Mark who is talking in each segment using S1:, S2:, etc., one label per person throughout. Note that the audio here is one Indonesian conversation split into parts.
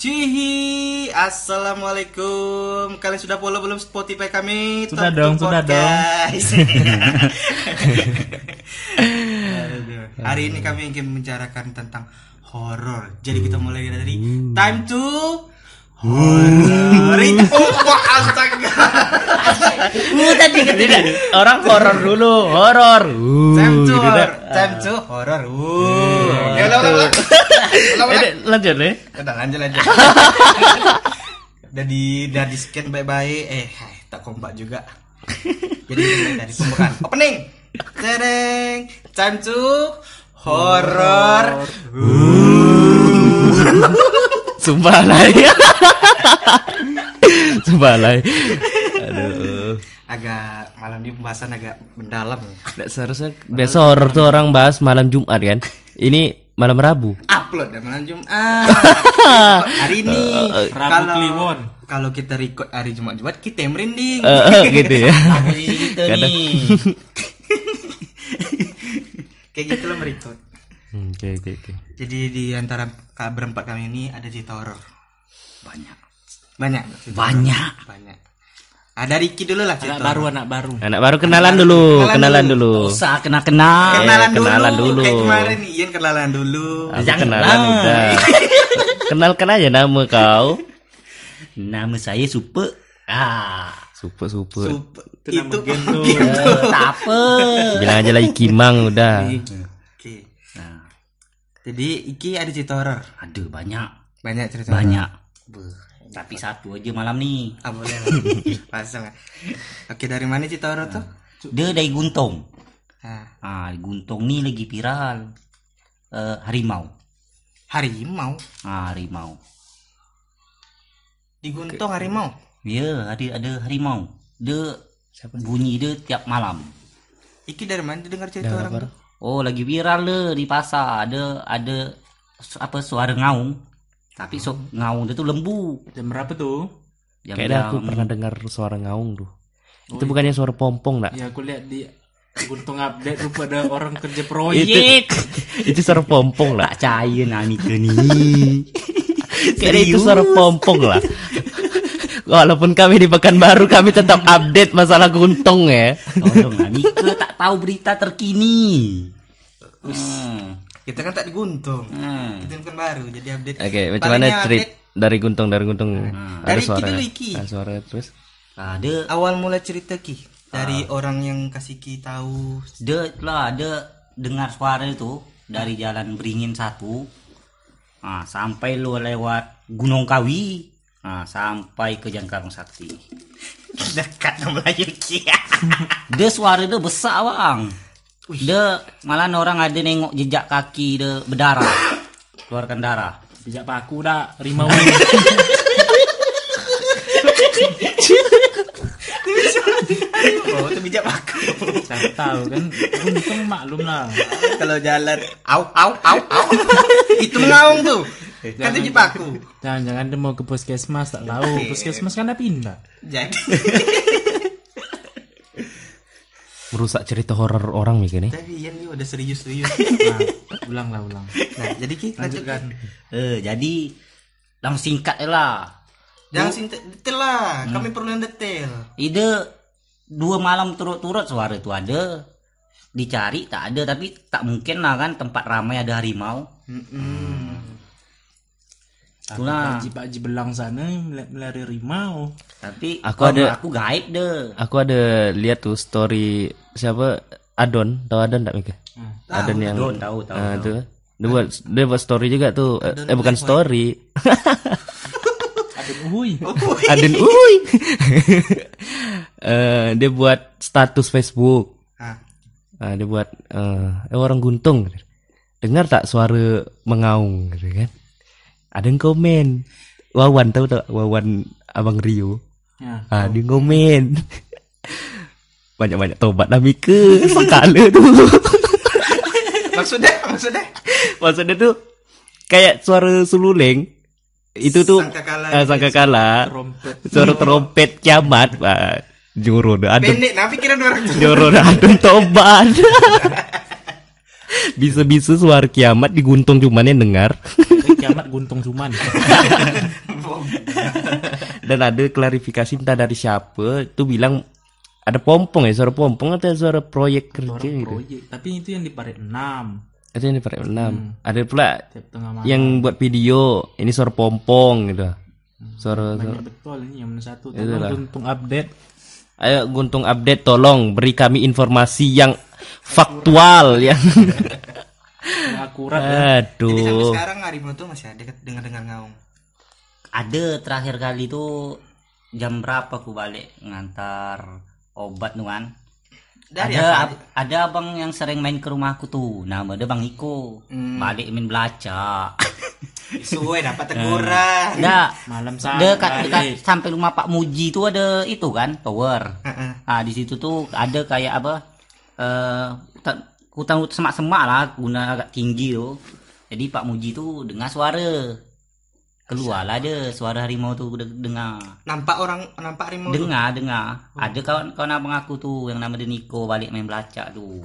S1: Cihi, assalamualaikum. Kalian sudah follow belum Spotify kami?
S2: Sudah
S1: Talk
S2: dong, sudah
S1: Podcast. Aduh. Hari ini kami ingin membicarakan tentang horor. Jadi kita mulai dari time to horror. Itu wah astaga.
S2: Uh tadi kan tidak. Orang horor dulu, horor. Uh,
S1: Time to
S2: gitu
S1: horror. Uh. Ya udah udah. udah.
S2: Eh, lanjut nih.
S1: Udah lanjut lanjut. udah di udah di scan baik-baik. Eh, hai, tak kompak juga. Jadi dari pembukaan. Opening. Tereng. Time to horror.
S2: Sumpah lah ya. Sumpah lah.
S1: Agak malam ini pembahasan agak mendalam.
S2: Nggak seharusnya biasa horor tuh orang bahas malam Jumat kan. Ini malam Rabu.
S1: Upload ya malam Jumat. hari ini.
S3: Rabu
S1: Kalau
S3: Kliwon.
S1: kalau kita record hari Jumat Jumat kita yang merinding.
S2: Eh, eh, gitu ya. Kadang-
S1: nih. Kayak gitu lah merecord.
S2: Hmm, Oke oke oke.
S1: Jadi di antara berempat kami ini ada cerita horor. Banyak. Banyak.
S2: Banyak.
S1: Banyak. Ada Ricky dulu lah
S3: Anak baru, anak baru.
S2: Anak baru kenalan dulu,
S1: Kenalan
S2: kenalan
S1: dulu.
S2: dulu.
S4: usah kena kenal
S1: Kenalan,
S2: Eh,
S1: dulu.
S2: kenalan dulu.
S1: Kayak kemarin Ian kenalan dulu.
S2: Aku
S4: Jangan
S2: kenalan
S4: lah.
S2: udah. Kenalkan aja nama kau.
S4: nama saya super ah
S2: Super super.
S1: Sup-
S3: Itu nama
S1: gitu.
S4: tak apa
S2: Bilang aja lagi Kimang udah.
S1: Oke.
S4: nah,
S1: Jadi Iki ada cerita horor.
S4: aduh banyak
S1: Banyak cerita
S4: banyak. Tapi satu aja malam nih.
S1: Ah boleh. Lah. Oke dari mana cerita horor tuh?
S4: dia dari Guntung ah. Di Guntung nih lagi viral. Eh, harimau.
S1: Harimau.
S4: ah harimau.
S1: Di Guntung harimau.
S4: ya ada ada harimau. Dia bunyi dia tiap malam.
S1: Iki dari mana dengar cerita orang?
S4: oh lagi viral deh di pasar. Ada ada apa suara ngaung tapi so, ngaung dia tuh lembu
S3: Jam berapa tuh?
S4: Jam-
S2: Kayaknya aku pernah dengar suara ngaung tuh. Itu bukannya suara pompong nak?
S3: Ya aku lihat di Guntung update rupa ada orang kerja
S2: Itu
S3: proyek.
S2: itu suara pompong lah.
S4: percaya nak Mika nih
S2: Kayaknya itu suara pompong lah. Walaupun kami di Pekanbaru kami tetap update masalah guntung ya.
S4: Tolong lah Mika tak tahu berita terkini Hmm.
S1: Kita kan tak di Guntung.
S4: Hmm.
S1: Itu kan baru jadi update.
S2: Oke, macam
S1: Palingnya
S2: mana
S1: update
S2: dari guntung dari guntung?
S1: Dari Iki dulu, Iki.
S2: Ada suara terus.
S4: ada
S1: awal mulai cerita Ki
S2: Ah.
S1: dari orang yang kasih Ki tahu.
S4: dia lah ada dengar suara itu dari jalan beringin satu ah, sampai lu lewat Gunung Kawi ah, sampai ke Jangkarung Sakti
S1: Dekat nama Melayu Ki.
S4: dia suara dia besar bang dia malah orang ada nengok jejak kaki dia berdarah keluarkan darah
S3: Sejak paku dah rimau.
S1: oh, itu bijak aku.
S3: Saya tahu kan. Guntung maklum lah.
S1: Kalau jalan au au au au. itu ngaung tuh. Kan itu jipaku.
S3: Jangan-jangan dia mau ke puskesmas tak tahu. Puskesmas kan dah pindah.
S1: Jadi
S2: Merusak cerita horor orang mikir nih.
S1: tapi Ian udah serius-serius.
S3: Nah, ulang lah ulang.
S1: Nah, jadi Ki lanjutkan.
S4: eh jadi langsung singkat lah
S1: Jangan sing detail lah. Kami perlu yang detail.
S4: ide dua malam turut-turut suara itu ada dicari tak ada tapi tak mungkin lah kan tempat ramai ada harimau itulah
S3: Pakji Pakji belang sana mel- melari rimau.
S4: tapi
S2: Aku ada-
S4: aku gaib deh
S2: Aku ada lihat tuh story siapa Adon, tahu Adon enggak mikir? Adon yang
S4: Adon, tahu, tahu,
S2: Ah, tuh. Dia buat dia buat story juga tuh. Eh, eh bukan story.
S3: Ada uhui.
S2: Adon uy. Eh, dia buat status Facebook.
S1: Ah,
S2: Ah, dia buat eh eh, orang guntung. Dengar tak suara mengaung gitu kan? Ada yang komen. Wawan tahu tak Wawan Abang Rio.
S3: Ya.
S2: Ah, dia komen. Banyak-banyak tobat lah Mika. Sekala tu.
S1: maksudnya maksudnya
S2: Maksudnya tuh kayak suara sululeng. Itu tuh
S1: Sangkakala
S2: sangkakala.
S3: Trompet.
S2: Suara trompet kiamat. Ah, juru dah adem.
S1: pendek nah pikiran orang.
S2: Juru dah adem tobat. Bisa-bisa suara kiamat diguntung cuman yang dengar.
S3: Kiamat guntung cuman.
S2: Dan ada klarifikasi entah dari siapa itu bilang ada pompong ya suara pompong atau suara proyek kerja
S3: Orang
S2: gitu.
S3: proyek. Tapi itu yang di parit 6
S2: Itu yang di Paret 6. Ada pula yang buat video ini suara pompong gitu. Suara, suara
S3: Banyak betul ini yang satu. Tolong guntung update.
S2: Ayo Guntung update tolong beri kami informasi yang faktual yang
S3: Akurat ya.
S1: Jadi sampai
S2: aduh.
S1: sekarang harimau tuh masih ada dengar-dengar ngaung.
S4: ada terakhir kali tuh jam berapa aku balik ngantar obat tuh kan
S1: Dari
S4: ada ab- ada abang yang sering main ke rumahku tuh nama dia bang Iko
S1: Hmm.
S4: balik main belaca
S1: Suwe dapat teguran.
S4: Nggak,
S3: Malam sana.
S4: dekat, dekat sampai rumah Pak Muji tuh ada itu kan tower
S1: Heeh.
S4: ah di situ tuh ada kayak apa eh hutan hutan semak-semak lah guna agak tinggi tuh jadi Pak Muji tuh dengar suara keluarlah ada suara harimau tuh udah dengar
S1: Nampak orang nampak harimau. tuh?
S4: dengar dengar ada kawan kawan abang aku tuh yang nama dia Niko balik main belacak tuh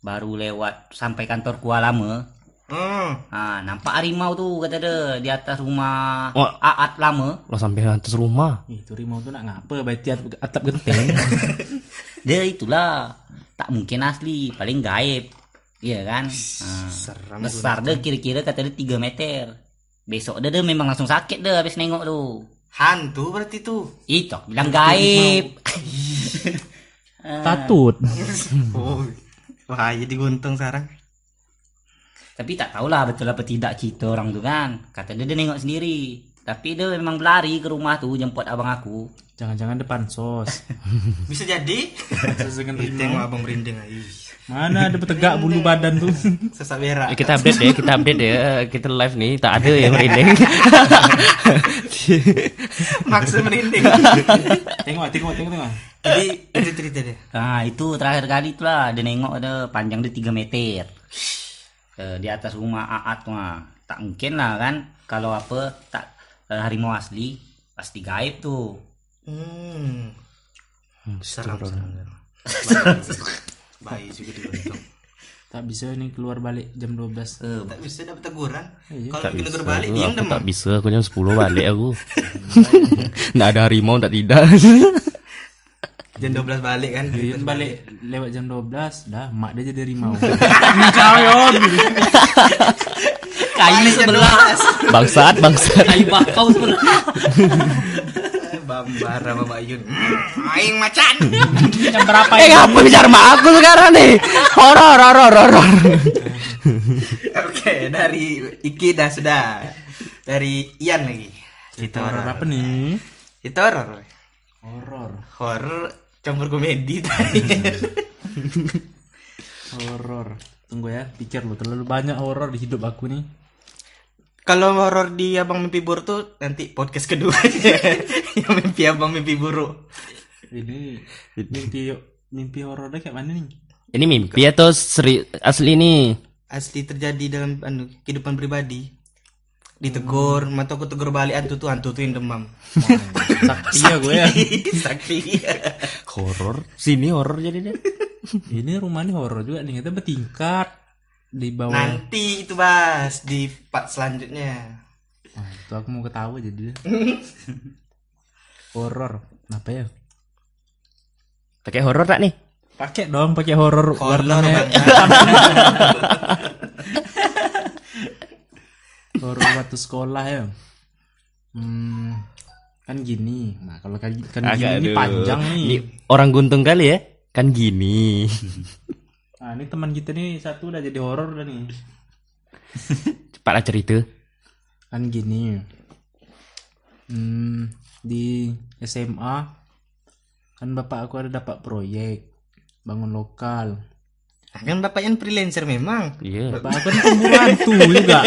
S4: baru lewat sampai kantor Kuala lama
S1: Hmm.
S4: ah nampak harimau tuh kata dia di atas rumah
S2: Oh.
S4: Aat lama
S2: Lo sampai atas rumah.
S3: Itu rimau tuh nak ngapa atap, atap genteng.
S4: dia itulah tak mungkin asli paling gaib iya kan Ah,
S1: Seram.
S4: besar dia kira-kira kata dia 3 meter besok dia, dia memang langsung sakit dia habis nengok tuh
S1: Hantu berarti tuh.
S4: itu bilang gaib
S3: Tatut.
S1: Oh. Bahaya diguntung sekarang.
S4: tapi tak tahulah betul apa tidak cerita orang tuh kan kata dia dia nengok sendiri tapi dia memang berlari ke rumah tuh jemput abang aku
S3: Jangan-jangan depan sos.
S1: Bisa jadi.
S3: Sos dengan.
S1: Tengok abang merinding aja.
S3: Mana ada bertegak bulu badan tuh.
S1: Sesak berak.
S2: Eh, kita update deh, kita update deh. Eh, Kita live nih, tak ada yang merinding.
S1: Maksud merinding.
S3: tengok, tengok, tengok, tengok.
S1: Jadi itu cerita deh.
S4: nah itu terakhir kali tuh lah dia nengok ada panjang dia 3 meter Eh, di atas rumah Aat tuh ah. tak mungkin lah kan kalau apa tak harimau asli pasti gaib tuh
S1: Hmm. Seram, seram. Bayi juga diguntung.
S3: Tak bisa nih keluar balik jam 12.
S4: Eh,
S1: Tak bisa dapat teguran.
S3: Iya.
S1: Kalau
S2: bisa.
S1: tegur balik
S2: Aku, aku
S1: demam.
S2: tak bisa, aku jam 10 balik aku. Nggak ada harimau, tak tidak.
S1: Jam 12 balik kan.
S3: Dia balik lewat jam 12, dah mak dia jadi rimau.
S4: Kayu sebelah
S2: Bangsat, bangsat.
S4: kayu bakau sebelah
S1: Bambar sama Mbak Yun. Aing macan.
S3: jam berapa
S2: Eh, ngapa bicara sama aku sekarang nih? Horor, horor, horor.
S1: Oke, dari Iki dah sudah. Dari Ian lagi.
S3: Horor
S1: horor.
S3: apa nih?
S1: Itu horor.
S3: Horor.
S1: Horor campur komedi tadi.
S3: Horor. Tunggu ya, pikir lu terlalu banyak horor di hidup aku nih.
S1: Kalau horor di Abang Mimpi Buruk tuh nanti podcast kedua. Yang mimpi Abang Mimpi Buruk.
S3: Ini mimpi mimpi horornya kayak mana nih?
S2: Ini mimpi atau seri, asli nih?
S1: Asli terjadi dalam anu, kehidupan pribadi. Ditegur, mata aku tegur balik hantu tuh hantu tuh yang demam.
S3: Sakti ya gue ya.
S1: Sakti.
S2: Horor. Sini horor jadi deh.
S3: Ini rumah nih horor juga nih, kita bertingkat di bawah.
S1: Nanti itu bahas di part selanjutnya.
S3: Nah, itu aku mau ketawa jadi. horor. Apa ya?
S2: Pakai horor tak nih?
S3: Pakai dong, pakai horor
S1: Horor
S3: warnanya
S1: banget.
S3: horor waktu sekolah ya. Hmm, kan gini. Nah, kalau kan, kan gini ini panjang nih.
S2: Ini orang guntung kali ya? Kan gini.
S3: Nah, ini teman kita nih satu udah jadi horor udah nih.
S2: Cepatlah cerita.
S3: Kan gini. Hmm, di SMA kan bapak aku ada dapat proyek bangun lokal.
S1: Nah, kan bapaknya freelancer memang.
S2: Iya.
S3: Bapak aku kan hantu juga.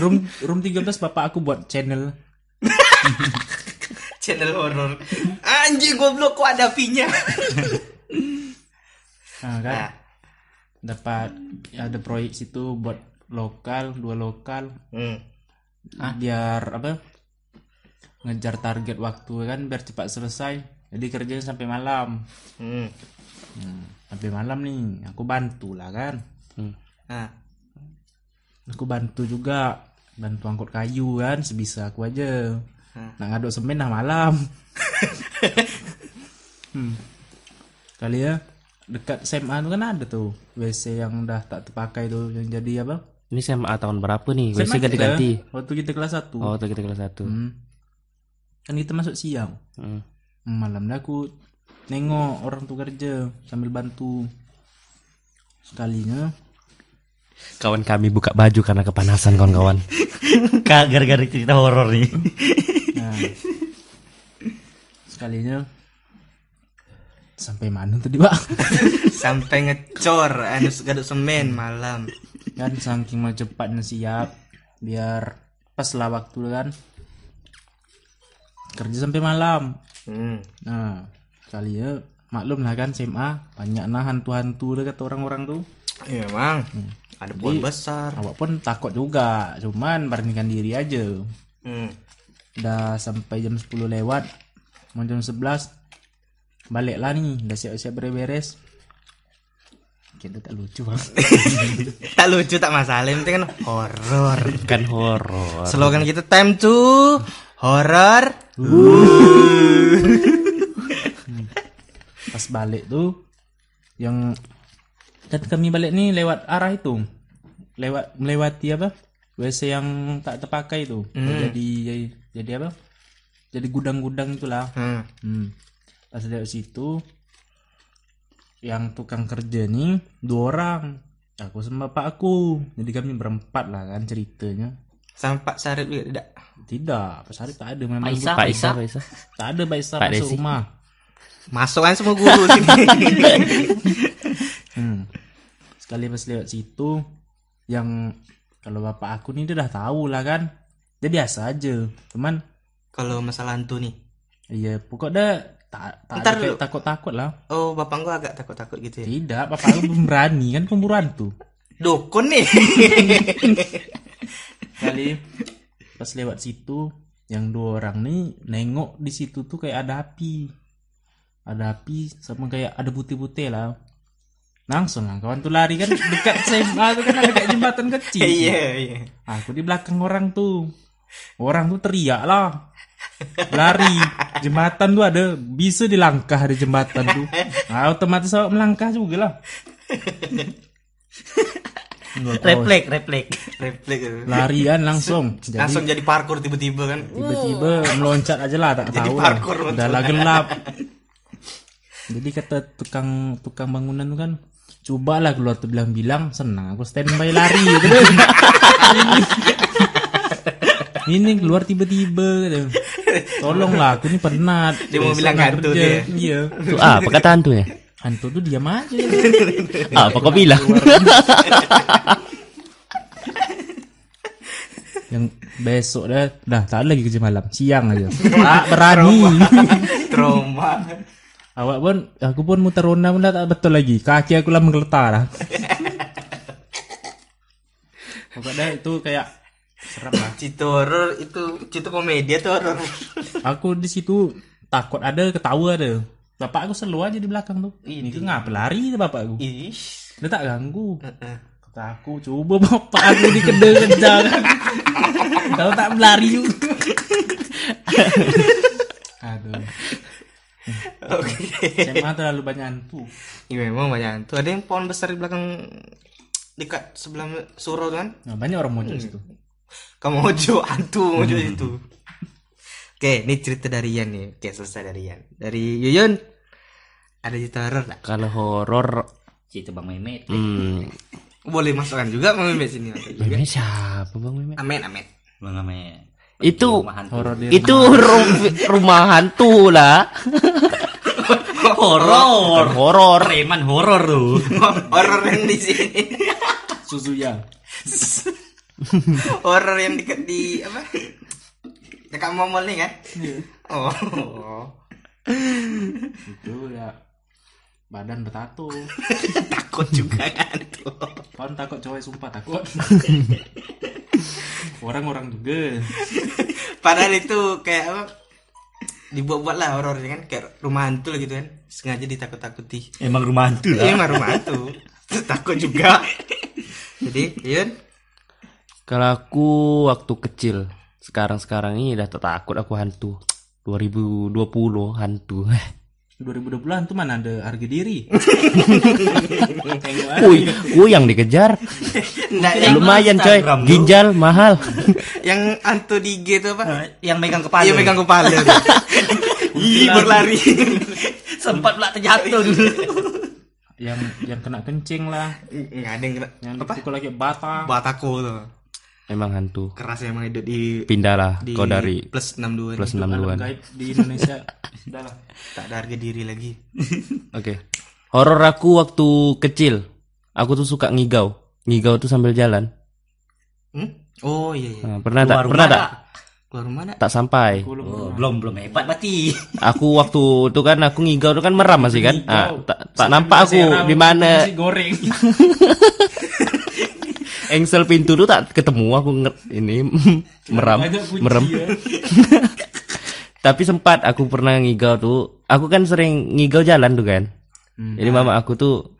S3: Room room 13 bapak aku buat channel.
S1: Channel horor. Anjing goblok kok ada V-nya.
S3: Nah, kan
S1: Nah,
S3: dapat ada proyek situ buat lokal, dua lokal
S1: hmm.
S3: biar apa? ngejar target waktu kan biar cepat selesai. Jadi kerjanya sampai malam.
S1: Hmm.
S3: Hmm, sampai malam nih, aku bantu lah kan.
S1: Nah,
S3: Aku bantu juga bantu angkut kayu kan sebisa aku aja
S1: Hmm.
S3: nak ngaduk semen dah malam hmm. kali ya dekat SMA tuh kan ada tuh WC yang udah tak terpakai tuh yang jadi apa
S2: Ini SMA tahun berapa nih?
S3: SMA
S2: WC ganti-ganti.
S3: kita, waktu kita kelas 1
S2: Oh, waktu kita kelas 1.
S3: hmm. kan kita masuk siang
S2: Hmm.
S3: malam dah aku nengok orang tuh kerja sambil bantu sekalinya
S2: Kawan kami buka baju karena kepanasan kawan-kawan.
S4: Gara-gara cerita horor nih.
S3: Nah, sekalinya sampai mana tadi pak?
S1: Sampai ngecor anu gaduk semen malam.
S3: kan saking mau cepatnya siap biar pas lah waktu kan kerja sampai malam.
S1: Hmm.
S3: Nah sekalinya maklum lah kan SMA banyak nah hantu-hantu deh kata orang-orang tuh.
S1: Iya, Mang. Ada pohon besar.
S3: Awak pun takut juga, cuman beranikan diri aja.
S1: Hmm.
S3: Udah sampai jam 10 lewat, mau jam 11 balik lah nih, udah siap-siap beres-beres. Kita tak lucu bang.
S1: tak lucu tak masalah, yang penting kan horor.
S2: Kan horor.
S1: Slogan kita time to horror.
S3: Pas balik tuh, yang kan kami balik nih lewat arah itu, lewat melewati apa? WC yang tak terpakai itu, jadi jadi jadi apa? Jadi gudang-gudang itulah.
S1: Hmm.
S3: Hmm. Pas lewat situ yang tukang kerja nih dua orang. Aku sama bapak aku. Jadi kami berempat lah kan ceritanya.
S1: Sama Pak Sarip juga tidak.
S3: Tidak, Pak Sarip tak ada memang.
S4: Pak Isa,
S2: Pak Isa, Pak Isa.
S3: Tak ada Pak Isa
S2: Pak
S3: masuk
S2: Desi.
S3: rumah.
S1: Masuk kan semua guru sini.
S3: Hmm. Sekali pas lewat situ yang kalau bapak aku nih dia udah tahu lah kan. Dia biasa aja. Cuman
S1: Kalau masalah hantu nih.
S3: iya pokoknya tak tak
S1: Ntar
S3: ada kayak takut-takut lah.
S1: Oh, bapak gua agak takut-takut gitu ya.
S3: Tidak, bapak belum berani kan pemburu hantu.
S1: Dukun nih.
S3: kali pas lewat situ yang dua orang nih nengok di situ tuh kayak ada api ada api sama kayak ada putih-putih lah langsung lah kawan tuh lari kan dekat SMA tuh kan ada kayak jembatan kecil
S1: Iya, iya.
S3: aku di belakang orang tuh orang tuh teriak lah lari. Jembatan tuh ada bisa dilangkah di jembatan tuh nah, otomatis awak melangkah juga lah.
S4: Refleks. Refleks.
S1: Gitu.
S3: larian langsung. Jadi
S1: Langsung jadi parkour tiba-tiba kan.
S3: tiba-tiba meloncat aja lah tak
S1: Jadi
S3: tahu lah
S1: parkour
S3: udah lah gelap. Jadi kata tukang tukang bangunan tuh kan coba lah keluar tuh bilang-bilang. Senang aku standby lari. Gitu ini, ini keluar tiba-tiba gitu. Tolonglah aku ini penat
S1: Dia mau bilang hantu dia.
S3: iya
S2: Itu apa kata hantunya?
S3: hantu tuh diam aja
S2: Apa kau bilang?
S3: yang besok dah dah tak ada lagi kerja malam siang aja tak berani
S1: Trauma.
S3: Awak pun, aku pun muter ronda pun dah tak betul lagi. Kaki aku lah menggeletar lah. Pokoknya itu kayak serem lah.
S1: Cerita horor itu cerita komedi atau horor?
S3: Aku di situ takut ada, ketawa ada. Bapak aku selalu aja di belakang tuh. Ini tuh ngapa lari tuh bapak aku.
S1: Ish.
S3: Dia tak ganggu. Kata aku, coba bapak aku dikejar-kejar kan. Kalau tak berlari juga. Aduh.
S1: Oke.
S3: SMA terlalu banyak hantu.
S1: Iya memang banyak hantu. Ada yang pohon besar di belakang dekat sebelah surau tuh kan?
S3: Nah, banyak orang mojok situ.
S1: Kamu mojo hantu mojo itu. Oke, ini cerita dari Yan nih. Oke, selesai dari Yan. Dari Yuyun ada cerita horor nggak?
S2: Kalau horor
S4: Cerita Bang Memet.
S2: hmm,
S1: Boleh masukkan juga Bang Meme sini. masuk juga.
S2: Meme siapa Bang Meme?
S1: Amin, amin.
S4: Bang Memet.
S2: Itu.
S3: Horor
S2: itu ru- rumah hantu lah.
S4: Horor.
S2: Horor.
S4: Preman horor tuh.
S1: horor yang di sini.
S3: Suzuya.
S1: horor yang dekat di apa? Dekat mall nih kan? Oh.
S3: Itu ya badan bertato.
S1: Takut juga kan tuh.
S3: Kawan takut cowok sumpah takut. Orang-orang juga.
S1: Padahal itu kayak apa? Dibuat-buat lah horornya kan kayak rumah hantu lah gitu kan. Sengaja ditakut-takuti.
S4: Emang rumah hantu
S1: Iya emang rumah hantu. Takut juga. Jadi, Yun,
S2: Kalau aku waktu kecil, sekarang-sekarang ini udah tak takut aku hantu. 2020 hantu.
S3: 2020 tuh mana ada harga diri.
S2: Wih, wih yang dikejar.
S1: Nggak, yang,
S2: Lumayan coy, ginjal mahal.
S1: yang antu di G itu apa?
S4: yang megang kepala.
S1: Iya megang kepala. Ih, berlari.
S4: Sempat pula terjatuh dulu.
S3: yang yang kena kencing lah,
S1: Enggak ada yang kena
S3: yang
S1: apa?
S3: dipukul lagi bata.
S1: Batako tuh.
S2: Emang hantu.
S1: Keras emang hidup di
S2: Pindahlah
S1: di
S2: kau dari
S1: plus 62
S2: plus. 62-an.
S3: Gaib di Indonesia. Sudah lah.
S1: Tak ada harga diri lagi.
S2: Oke. Horor aku waktu kecil. Aku tuh suka ngigau. Ngigau tuh sambil jalan.
S1: Hmm? Oh iya iya.
S2: Nah, pernah tak? Pernah tak?
S1: Keluar rumah nak?
S2: Tak sampai.
S4: Oh, belum belum hebat berarti.
S2: Aku waktu itu kan aku ngigau tuh kan meram masih kan. Ah, tak, tak nampak aku di mana
S3: goreng.
S2: Engsel pintu tuh tak ketemu aku nger- ini meram
S3: kunci
S2: merem.
S3: ya.
S2: Tapi sempat aku pernah ngigau tuh. Aku kan sering ngigau jalan tuh kan. Jadi mama aku tuh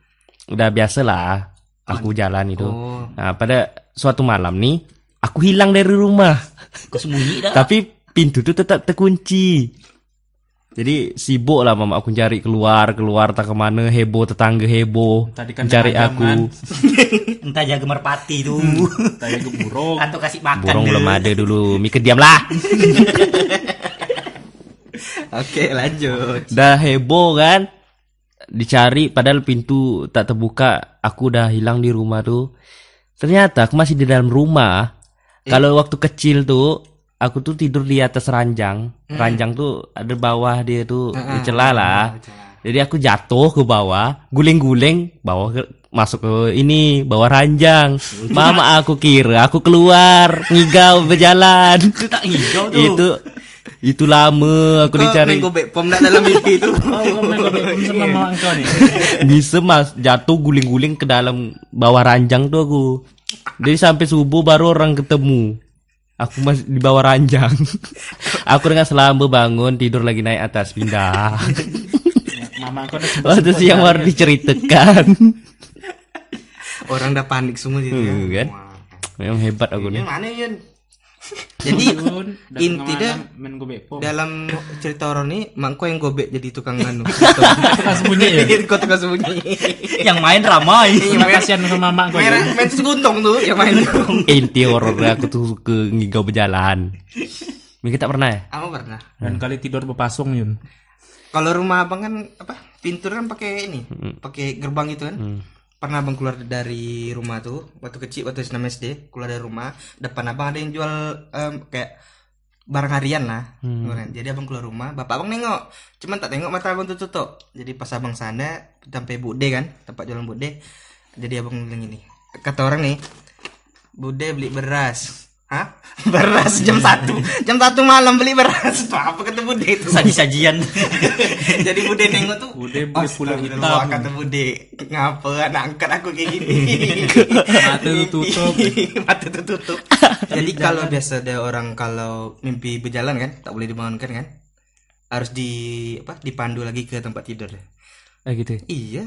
S2: udah biasa lah aku jalan itu.
S1: Oh.
S2: Nah, pada suatu malam nih aku hilang dari rumah.
S4: Kau sembunyi dah.
S2: Tapi pintu tuh tetap terkunci. Jadi sibuk lah mama aku cari keluar keluar tak ke mana heboh tetangga heboh
S3: kan ayam,
S2: aku?
S4: Entah jaga merpati tuh.
S3: Tadi ke burung.
S4: Atau kasih makan
S2: burung
S4: deh.
S2: belum ada dulu Mika diam lah
S1: Oke, lanjut.
S2: dah heboh kan dicari padahal pintu tak terbuka aku udah hilang di rumah tuh ternyata aku masih di dalam rumah kalau waktu kecil tuh aku tuh tidur di atas ranjang. Ranjang tuh ada bawah dia tuh di celah lah. Jadi aku jatuh ke bawah guling-guling bawah ke, masuk ke ini bawah ranjang. Mama aku kira aku keluar ngigau berjalan.
S4: Itu tak hijau tuh.
S2: itu itu lama aku
S1: Kau
S2: dicari.
S1: main gobek pom nak dalam mimpi itu.
S3: Oh, kau main gobek pom kau nih.
S2: bisa mas. Jatuh guling-guling ke dalam bawah ranjang tuh aku. Jadi sampai subuh baru orang ketemu aku masih di bawah ranjang aku dengan selamba bangun tidur lagi naik atas pindah
S3: Mama udah
S2: waktu siang baru diceritakan
S1: Orang dah panik semua gitu ya.
S2: Kan? Memang hebat aku nih
S1: Yang mana Yun? Jadi
S3: Yun, dah
S1: inti
S3: tengah
S1: dah
S3: malam main gobek pom.
S1: dalam cerita orang ini mangko yang gobek jadi tukang anu.
S3: Tukang sembunyi ya.
S1: Kau tukang sembunyi.
S4: Yang main ramai.
S3: Terima kasihan sama mama kau.
S1: Main
S3: ya.
S1: main seguntung tuh yang main
S2: inti horor aku tuh ke ngigau berjalan Mika tak pernah ya
S1: Aku pernah.
S3: Dan kali tidur berpasung Yun.
S1: Kalau rumah abang kan apa? Pintu kan pakai ini, pakai gerbang itu kan. Pernah abang keluar dari rumah tuh waktu kecil waktu senam SD keluar dari rumah depan abang ada yang jual em, kayak barang harian lah. Kan. Jadi abang keluar rumah, bapak abang nengok, cuman tak tengok mata abang tuh tutup. Jadi pas abang sana sampai Bude kan, tempat jualan Bude. Jadi abang bilang gini, kata orang nih, Bude beli beras. Hah? Beras jam satu Jam satu malam beli beras Tuh, Apa kata Bude itu
S4: Saji-sajian.
S1: jadi bude nengok tuh
S3: Bude beli pulau
S1: Astagfirullah,
S3: hitam.
S1: kata bude ngapa anak angkat aku kayak gini
S3: Mata tutup.
S1: mata tutup jadi kalau biasa ada orang kalau mimpi berjalan kan tak boleh dibangunkan kan harus di apa dipandu lagi ke tempat tidur
S2: ah gitu ya?
S1: iya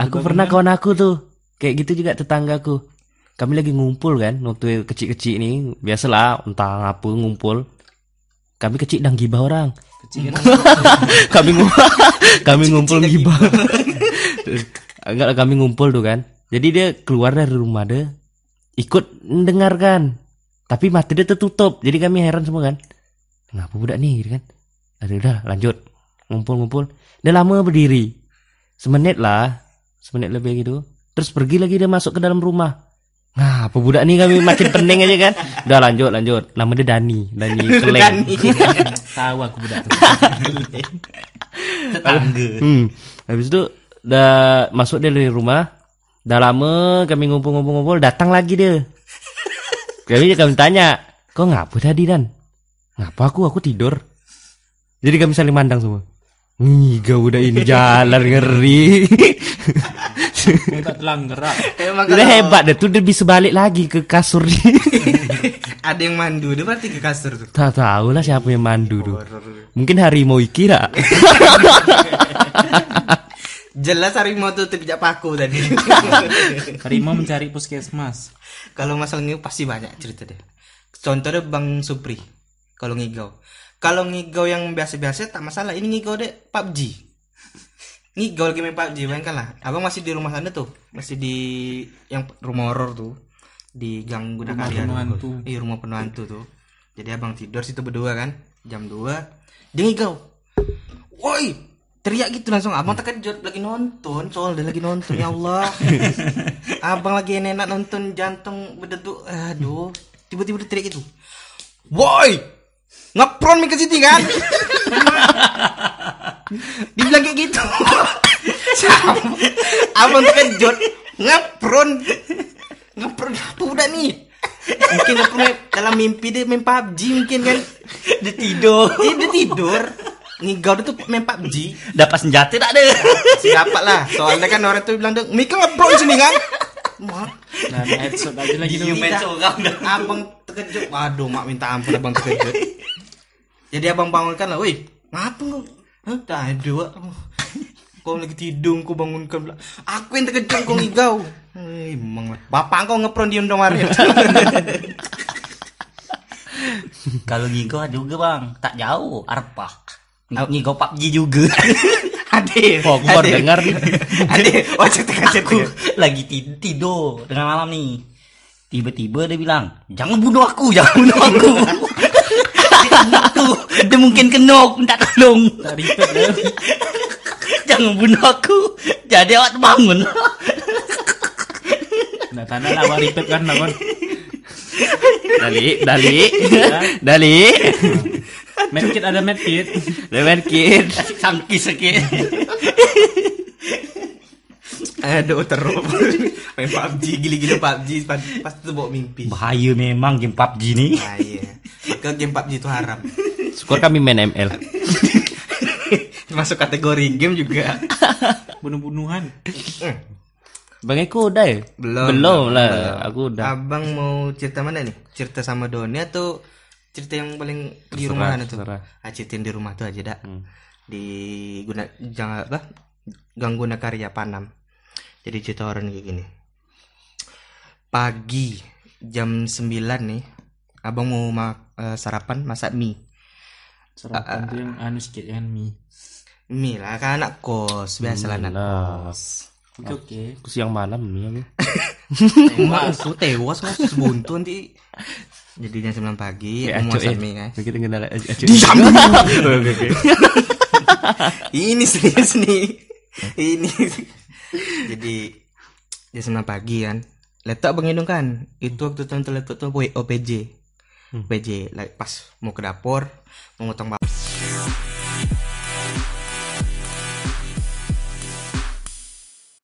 S2: Aku pernah kawan aku tuh kayak gitu juga tetanggaku. Kami lagi ngumpul kan waktu kecil-kecil ini biasalah entah ngapa ngumpul. Kami kecil dan gibah orang. kami ngumpul kami ngumpul gibah. Enggak kami ngumpul tuh kan. Jadi dia keluar dari rumah dia ikut mendengarkan. Tapi mata dia tertutup. Jadi kami heran semua kan. Kenapa budak nih gitu kan. Aduh udah lanjut. Ngumpul-ngumpul. Dia lama berdiri. Semenit lah. Semenit lebih gitu. Terus pergi lagi dia masuk ke dalam rumah. Nah, apa budak nih kami makin pening aja kan. Udah lanjut lanjut. Nama dia Dani. Dani Keleng.
S3: tahu aku budak tuh.
S4: Tetangga.
S2: Hmm. Habis itu udah masuk dia dari rumah. Udah lama kami ngumpul-ngumpul-ngumpul datang lagi dia. Kami kami tanya, "Kok ngapa tadi Dan?" "Ngapa aku? Aku tidur." Jadi kami saling mandang semua. Nih, gak udah ini jalan ngeri.
S3: Tak telang gerak.
S1: emang
S2: Udah
S1: kalau
S2: hebat deh tuh dia bisa balik lagi ke kasur dia.
S1: ada yang mandu dia berarti ke kasur tuh
S2: Tak tahu lah siapa yang mandu tuh. Mungkin harimau iki tak?
S1: Jelas harimau tuh pijak paku tadi.
S3: Harimau mencari puskesmas.
S1: Kalau masalah ngigau pasti banyak cerita deh. Contohnya Bang Supri. Kalau ngigau. Kalau ngigau yang biasa-biasa tak masalah. Ini ngigau deh PUBG. Ngigau lagi main PUBG, bayangkan lah. Abang masih di rumah sana tuh. Masih di yang rumah horor tuh. Di Gang Guna
S3: Rumah
S1: Karya
S3: penuh
S1: tuh. Iya, rumah penuh hantu tuh. Jadi abang tidur situ berdua kan. Jam 2. Dia ngigau. Woi, teriak gitu langsung abang terkejut lagi nonton soal dia lagi nonton ya Allah abang lagi enak nonton jantung berdetuk aduh tiba-tiba dia teriak gitu woi ngepron mi ke sini kan dibilang kayak gitu. Abang terkejut ngepron ngepron apa udah nih? Mungkin ngepron dalam mimpi dia main PUBG mungkin kan?
S4: Dia tidur.
S1: dia, dia tidur. Ngigau dia tuh main PUBG
S4: Dapat senjata tak ada.
S1: Siapa lah? Soalnya kan orang tuh bilang Mika ngepron sini kan? Mak
S3: Nah, headshot aja lagi tuh.
S4: Dah.
S1: abang terkejut. Waduh mak minta ampun abang terkejut. Jadi abang bangunkan lah woi ngapa lu Hah, dah dua kau lagi tidur kau bangunkan aku yang terkejut kau ngigau Eh, emang bapak kau ngepron di Indomaret
S4: Kalau ngigo ada juga bang, tak jauh, arpak. Ngigo PUBG juga.
S1: Ade
S2: Oh, aku baru dengar nih.
S1: Ade oh cerita
S4: aku lagi ti- tidur tengah malam nih. Tiba-tiba dia bilang, jangan bunuh aku, jangan bunuh aku. Aku, dia mungkin kenok, minta tolong. Jangan bunuh aku. Jadi awak terbangun.
S3: Nah, tanda lah awak repeat kan lah kan.
S2: Dali, Dali, Dali.
S3: Medkit ada medkit.
S2: Lemen kid.
S4: Sangkis sakit.
S1: Aduh terus main PUBG gila-gila PUBG pas- pasti tuh bawa mimpi
S4: Bahaya memang game PUBG ni.
S1: Iya. Maka game PUBG itu haram.
S2: Skor kami main ML.
S1: Masuk kategori game juga.
S3: Bunuh-bunuhan.
S2: Bang Eko udah ya?
S1: Belum.
S2: Belum lah.
S1: Belum.
S2: Aku udah.
S1: Abang mau cerita mana nih? Cerita sama Doni atau cerita yang paling di
S2: Terserah,
S1: rumah mana tuh?
S2: terserah.
S1: Ah, ceritain di rumah tuh aja dah.
S2: Hmm.
S1: Di guna jangan apa? Gang Guna Karya Panam. Jadi cerita orang kayak gini. Pagi jam 9 nih. Abang mau ma- eh, sarapan masak mie.
S3: Sarapan tuh yang anu sikit kan mie.
S1: Mie lah kan anak kos, biasa lah anak kos.
S3: Oke oke.
S2: Aku siang malam nih aku.
S1: Tewas, lu tewas mas sebuntu nanti. Jadi jam 9 pagi, mau masak
S2: ya.
S1: mie kan.
S2: Kita.
S1: Diam. Ini serius nih. Ini. Jadi jam 9 pagi kan. Laptop Bang Hidung kan. Itu waktu tonton laptop tuh boy OPJ. OPJ like, pas mau ke dapur mau bawang.